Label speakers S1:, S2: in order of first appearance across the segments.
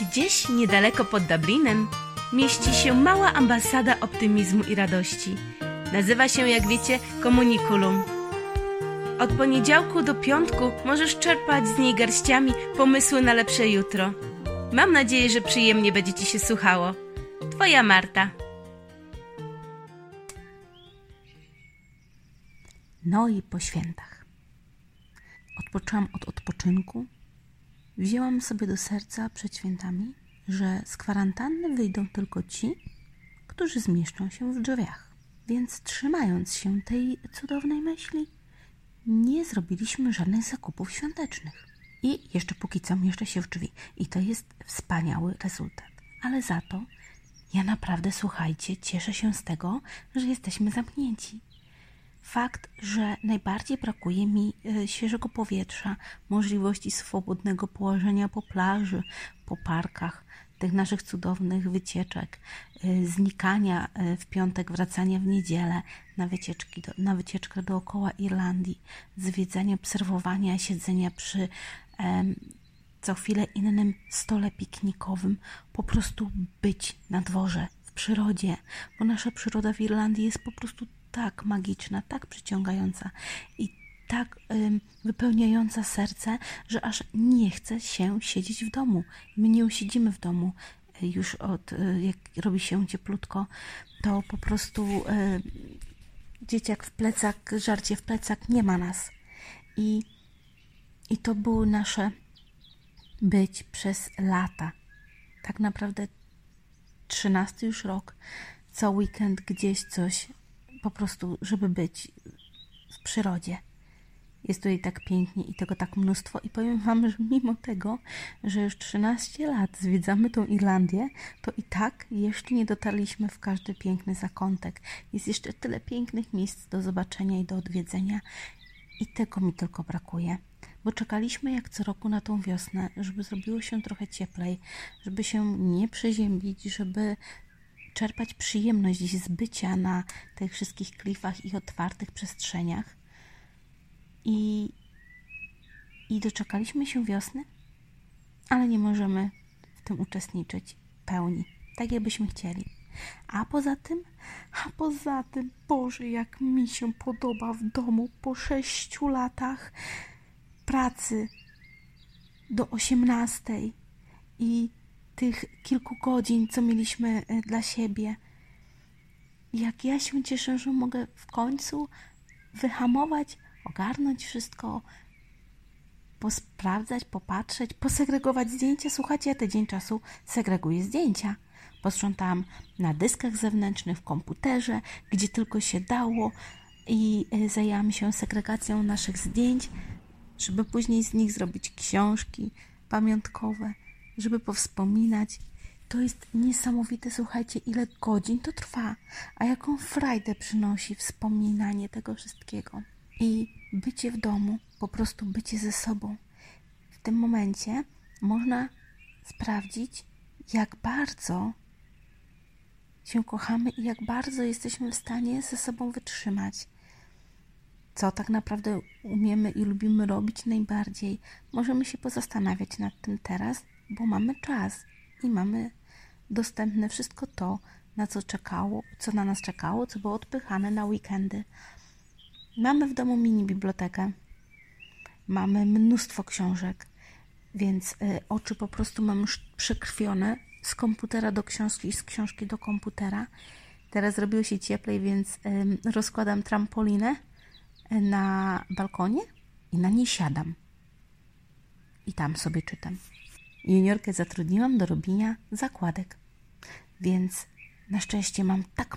S1: Gdzieś niedaleko pod Dublinem mieści się mała ambasada optymizmu i radości. Nazywa się, jak wiecie, Komunikulum. Od poniedziałku do piątku możesz czerpać z niej garściami pomysły na lepsze jutro. Mam nadzieję, że przyjemnie będzie Ci się słuchało. Twoja Marta.
S2: No i po świętach. Odpoczęłam od odpoczynku. Wzięłam sobie do serca przed świętami, że z kwarantanny wyjdą tylko ci, którzy zmieszczą się w drzwiach. Więc trzymając się tej cudownej myśli, nie zrobiliśmy żadnych zakupów świątecznych. I jeszcze póki co mieszczę się w drzwi. I to jest wspaniały rezultat. Ale za to ja naprawdę, słuchajcie, cieszę się z tego, że jesteśmy zamknięci. Fakt, że najbardziej brakuje mi e, świeżego powietrza, możliwości swobodnego położenia po plaży, po parkach, tych naszych cudownych wycieczek, e, znikania e, w piątek, wracania w niedzielę na, wycieczki do, na wycieczkę dookoła Irlandii, zwiedzania, obserwowania, siedzenia przy co chwilę innym stole piknikowym, po prostu być na dworze, w przyrodzie, bo nasza przyroda w Irlandii jest po prostu tak magiczna, tak przyciągająca i tak ym, wypełniająca serce, że aż nie chce się siedzieć w domu. My nie usiedzimy w domu y, już od, y, jak robi się cieplutko, to po prostu y, dzieciak w plecak, żarcie w plecak, nie ma nas. I, i to były nasze być przez lata. Tak naprawdę trzynasty już rok, co weekend gdzieś coś po prostu, żeby być w przyrodzie. Jest tutaj tak pięknie i tego tak mnóstwo. I powiem Wam, że mimo tego, że już 13 lat zwiedzamy tą Irlandię, to i tak jeszcze nie dotarliśmy w każdy piękny zakątek. Jest jeszcze tyle pięknych miejsc do zobaczenia i do odwiedzenia. I tego mi tylko brakuje. Bo czekaliśmy jak co roku na tą wiosnę, żeby zrobiło się trochę cieplej, żeby się nie przeziębić, żeby czerpać przyjemność z bycia na tych wszystkich klifach i otwartych przestrzeniach. I, I doczekaliśmy się wiosny, ale nie możemy w tym uczestniczyć pełni, tak jakbyśmy chcieli. A poza tym, a poza tym, Boże, jak mi się podoba w domu po sześciu latach pracy do osiemnastej i tych kilku godzin, co mieliśmy e, dla siebie. Jak ja się cieszę, że mogę w końcu wyhamować, ogarnąć wszystko, posprawdzać, popatrzeć, posegregować zdjęcia. Słuchajcie, ja ten dzień czasu segreguję zdjęcia. Posprzątałam na dyskach zewnętrznych, w komputerze, gdzie tylko się dało i e, zajęłam się segregacją naszych zdjęć, żeby później z nich zrobić książki pamiątkowe żeby powspominać. To jest niesamowite, słuchajcie, ile godzin to trwa, a jaką frajdę przynosi wspominanie tego wszystkiego. I bycie w domu, po prostu bycie ze sobą. W tym momencie można sprawdzić, jak bardzo się kochamy i jak bardzo jesteśmy w stanie ze sobą wytrzymać. Co tak naprawdę umiemy i lubimy robić najbardziej. Możemy się pozastanawiać nad tym teraz bo mamy czas i mamy dostępne wszystko to, na co czekało, co na nas czekało, co było odpychane na weekendy. Mamy w domu mini bibliotekę, mamy mnóstwo książek, więc y, oczy po prostu mam już przekrwione z komputera do książki i z książki do komputera. Teraz zrobiło się cieplej, więc rozkładam trampolinę y, na balkonie i na niej siadam. I tam sobie czytam. Juniorkę zatrudniłam do robienia zakładek, więc na szczęście mam tak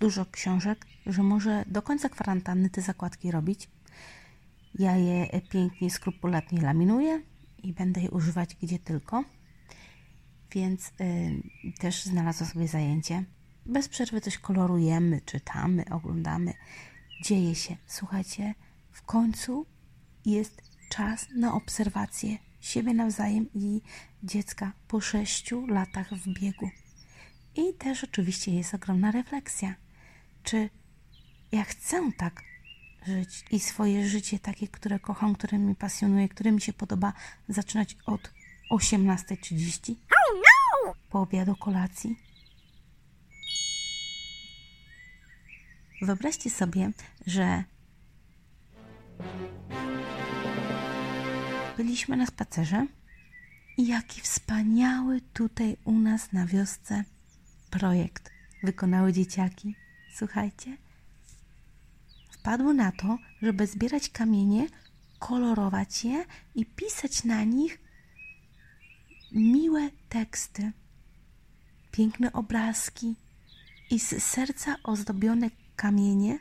S2: dużo książek, że może do końca kwarantanny te zakładki robić. Ja je pięknie, skrupulatnie laminuję i będę je używać gdzie tylko. Więc y, też znalazłam sobie zajęcie. Bez przerwy coś kolorujemy, czytamy, oglądamy. Dzieje się. Słuchajcie, w końcu jest czas na obserwację siebie nawzajem i dziecka po sześciu latach w biegu. I też oczywiście jest ogromna refleksja. Czy ja chcę tak żyć i swoje życie takie, które kocham, które mi pasjonuje, które mi się podoba, zaczynać od 18.30? po obiadu kolacji. Wyobraźcie sobie, że byliśmy na spacerze i jaki wspaniały tutaj u nas na wiosce projekt wykonały dzieciaki. Słuchajcie, wpadły na to, żeby zbierać kamienie, kolorować je i pisać na nich miłe teksty, piękne obrazki i z serca ozdobione kamienie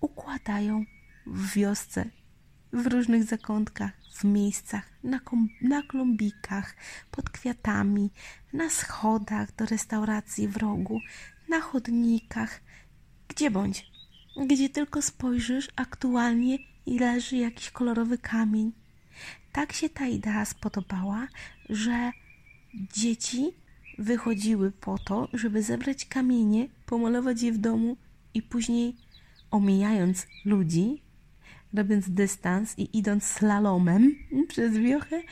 S2: układają w wiosce, w różnych zakątkach, w miejscach, na, na pod kwiatami, na schodach do restauracji w rogu, na chodnikach, gdzie bądź, gdzie tylko spojrzysz, aktualnie leży jakiś kolorowy kamień. Tak się ta idea spodobała, że dzieci wychodziły po to, żeby zebrać kamienie, pomalować je w domu i później, omijając ludzi, robiąc dystans i idąc slalomem przez wiochę,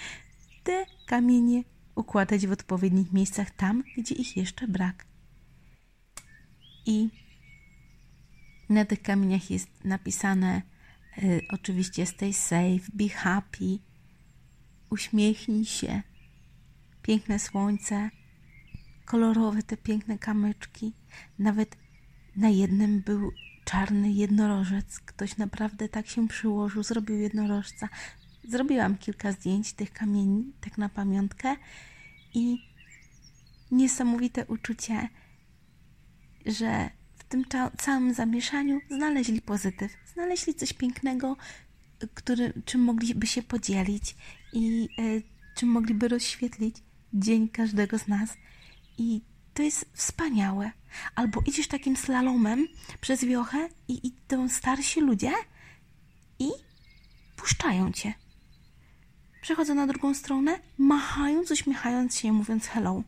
S2: te kamienie układać w odpowiednich miejscach tam, gdzie ich jeszcze brak. I na tych kamieniach jest napisane y, oczywiście stay safe, be happy, uśmiechnij się, piękne słońce, kolorowe te piękne kamyczki. Nawet na jednym był czarny jednorożec. Ktoś naprawdę tak się przyłożył, zrobił jednorożca. Zrobiłam kilka zdjęć tych kamieni, tak na pamiątkę i niesamowite uczucie, że w tym całym zamieszaniu znaleźli pozytyw, znaleźli coś pięknego, który, czym mogliby się podzielić i y, czym mogliby rozświetlić dzień każdego z nas. I to jest wspaniałe. Albo idziesz takim slalomem przez wiochę i idą starsi ludzie i puszczają cię. Przechodzą na drugą stronę, machając, uśmiechając się, mówiąc hello.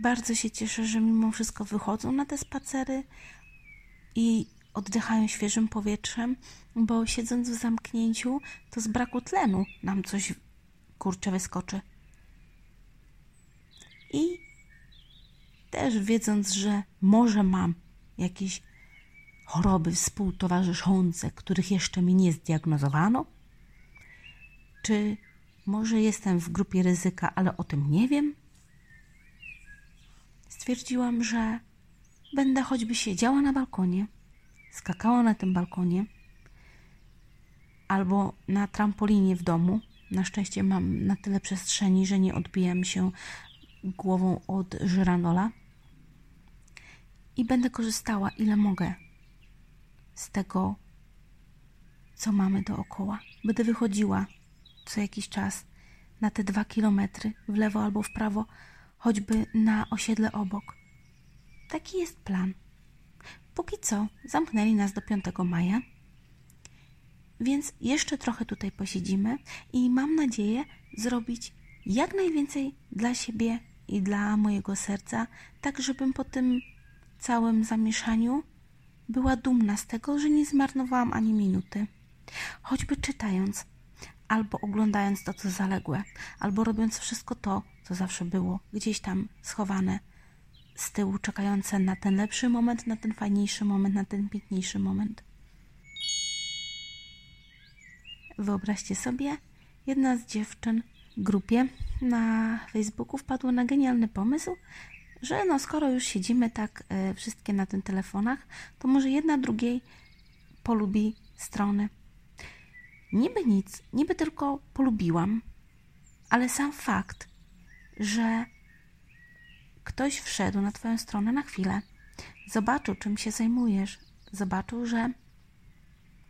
S2: Bardzo się cieszę, że mimo wszystko wychodzą na te spacery i oddychają świeżym powietrzem, bo siedząc w zamknięciu, to z braku tlenu nam coś kurczę wyskoczy. I też wiedząc, że może mam jakieś choroby współtowarzyszące, których jeszcze mi nie zdiagnozowano, czy może jestem w grupie ryzyka, ale o tym nie wiem, stwierdziłam, że będę choćby siedziała na balkonie, skakała na tym balkonie albo na trampolinie w domu. Na szczęście mam na tyle przestrzeni, że nie odbijam się głową od żyranola i będę korzystała ile mogę z tego, co mamy dookoła. Będę wychodziła co jakiś czas na te dwa kilometry w lewo albo w prawo, choćby na osiedle obok. Taki jest plan. Póki co zamknęli nas do 5 maja, więc jeszcze trochę tutaj posiedzimy i mam nadzieję zrobić jak najwięcej dla siebie i dla mojego serca, tak żebym po tym całym zamieszaniu była dumna z tego, że nie zmarnowałam ani minuty. Choćby czytając, albo oglądając to, co zaległe, albo robiąc wszystko to, co zawsze było gdzieś tam schowane z tyłu, czekające na ten lepszy moment, na ten fajniejszy moment, na ten piękniejszy moment. Wyobraźcie sobie, jedna z dziewczyn w grupie na Facebooku wpadła na genialny pomysł, że no skoro już siedzimy tak y, wszystkie na tym telefonach, to może jedna drugiej polubi strony. Niby nic, niby tylko polubiłam, ale sam fakt, że ktoś wszedł na Twoją stronę na chwilę, zobaczył, czym się zajmujesz, zobaczył, że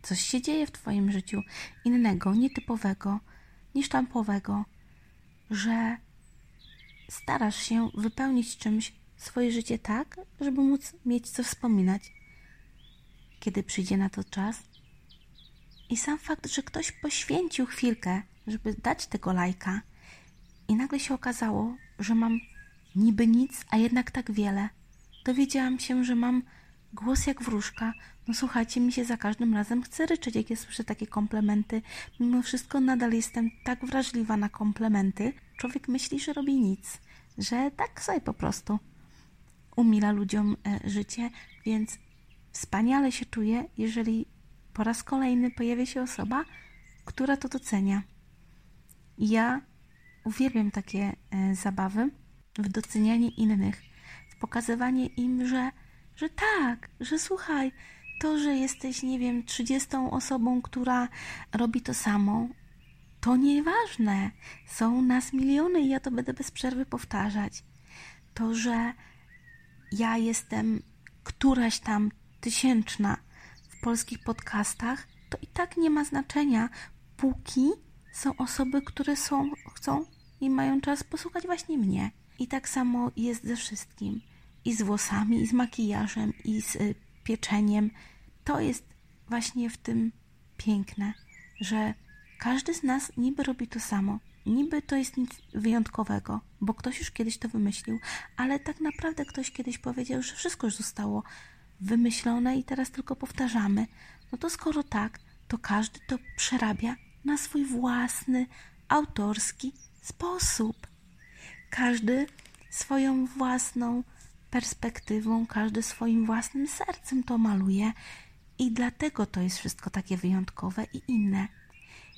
S2: coś się dzieje w Twoim życiu innego, nietypowego, niesztampowego, że starasz się wypełnić czymś swoje życie tak, żeby móc mieć co wspominać, kiedy przyjdzie na to czas. I sam fakt, że ktoś poświęcił chwilkę, żeby dać tego lajka, i nagle się okazało, że mam niby nic, a jednak tak wiele. Dowiedziałam się, że mam Głos jak wróżka. No słuchajcie, mi się za każdym razem chce ryczeć, jak ja słyszę takie komplementy. Mimo wszystko nadal jestem tak wrażliwa na komplementy. Człowiek myśli, że robi nic, że tak sobie po prostu umila ludziom e, życie, więc wspaniale się czuję, jeżeli po raz kolejny pojawia się osoba, która to docenia. Ja uwielbiam takie e, zabawy w docenianie innych, w pokazywanie im, że, że tak, że słuchaj, to, że jesteś, nie wiem, trzydziestą osobą, która robi to samo, to nieważne. Są nas miliony i ja to będę bez przerwy powtarzać. To, że ja jestem któraś tam tysięczna w polskich podcastach, to i tak nie ma znaczenia, póki są osoby, które są, chcą i mają czas posłuchać właśnie mnie. I tak samo jest ze wszystkim. I z włosami, i z makijażem, i z y, pieczeniem. To jest właśnie w tym piękne, że każdy z nas niby robi to samo. Niby to jest nic wyjątkowego, bo ktoś już kiedyś to wymyślił, ale tak naprawdę ktoś kiedyś powiedział, że wszystko już zostało wymyślone i teraz tylko powtarzamy. No to skoro tak, to każdy to przerabia na swój własny, autorski sposób. Każdy swoją własną perspektywą, każdy swoim własnym sercem to maluje i dlatego to jest wszystko takie wyjątkowe i inne.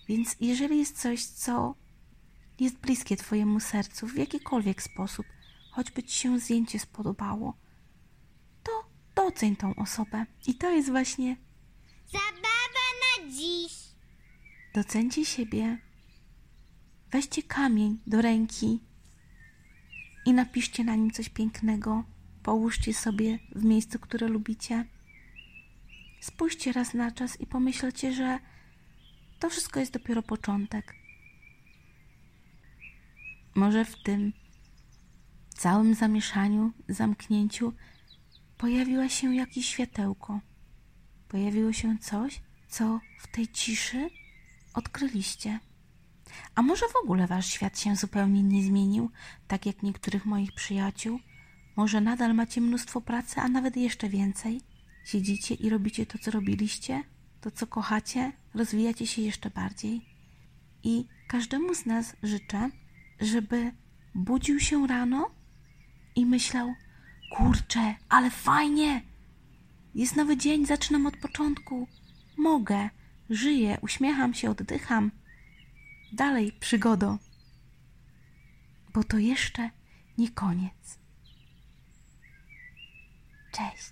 S2: Więc jeżeli jest coś, co jest bliskie Twojemu sercu w jakikolwiek sposób, choćby Ci się zdjęcie spodobało, to doceń tą osobę. I to jest właśnie
S3: Zabawa na dziś.
S2: docencie siebie. Weźcie kamień do ręki i napiszcie na nim coś pięknego. Połóżcie sobie w miejscu, które lubicie. Spójrzcie raz na czas i pomyślcie, że to wszystko jest dopiero początek. Może w tym całym zamieszaniu, zamknięciu pojawiła się jakieś światełko. Pojawiło się coś, co w tej ciszy odkryliście. A może w ogóle wasz świat się zupełnie nie zmienił, tak jak niektórych moich przyjaciół? Może nadal macie mnóstwo pracy, a nawet jeszcze więcej? Siedzicie i robicie to, co robiliście, to, co kochacie, rozwijacie się jeszcze bardziej. I każdemu z nas życzę, żeby budził się rano i myślał: Kurczę, ale fajnie! Jest nowy dzień, zaczynam od początku. Mogę, żyję, uśmiecham się, oddycham. Dalej, przygodo. Bo to jeszcze nie koniec. Cześć.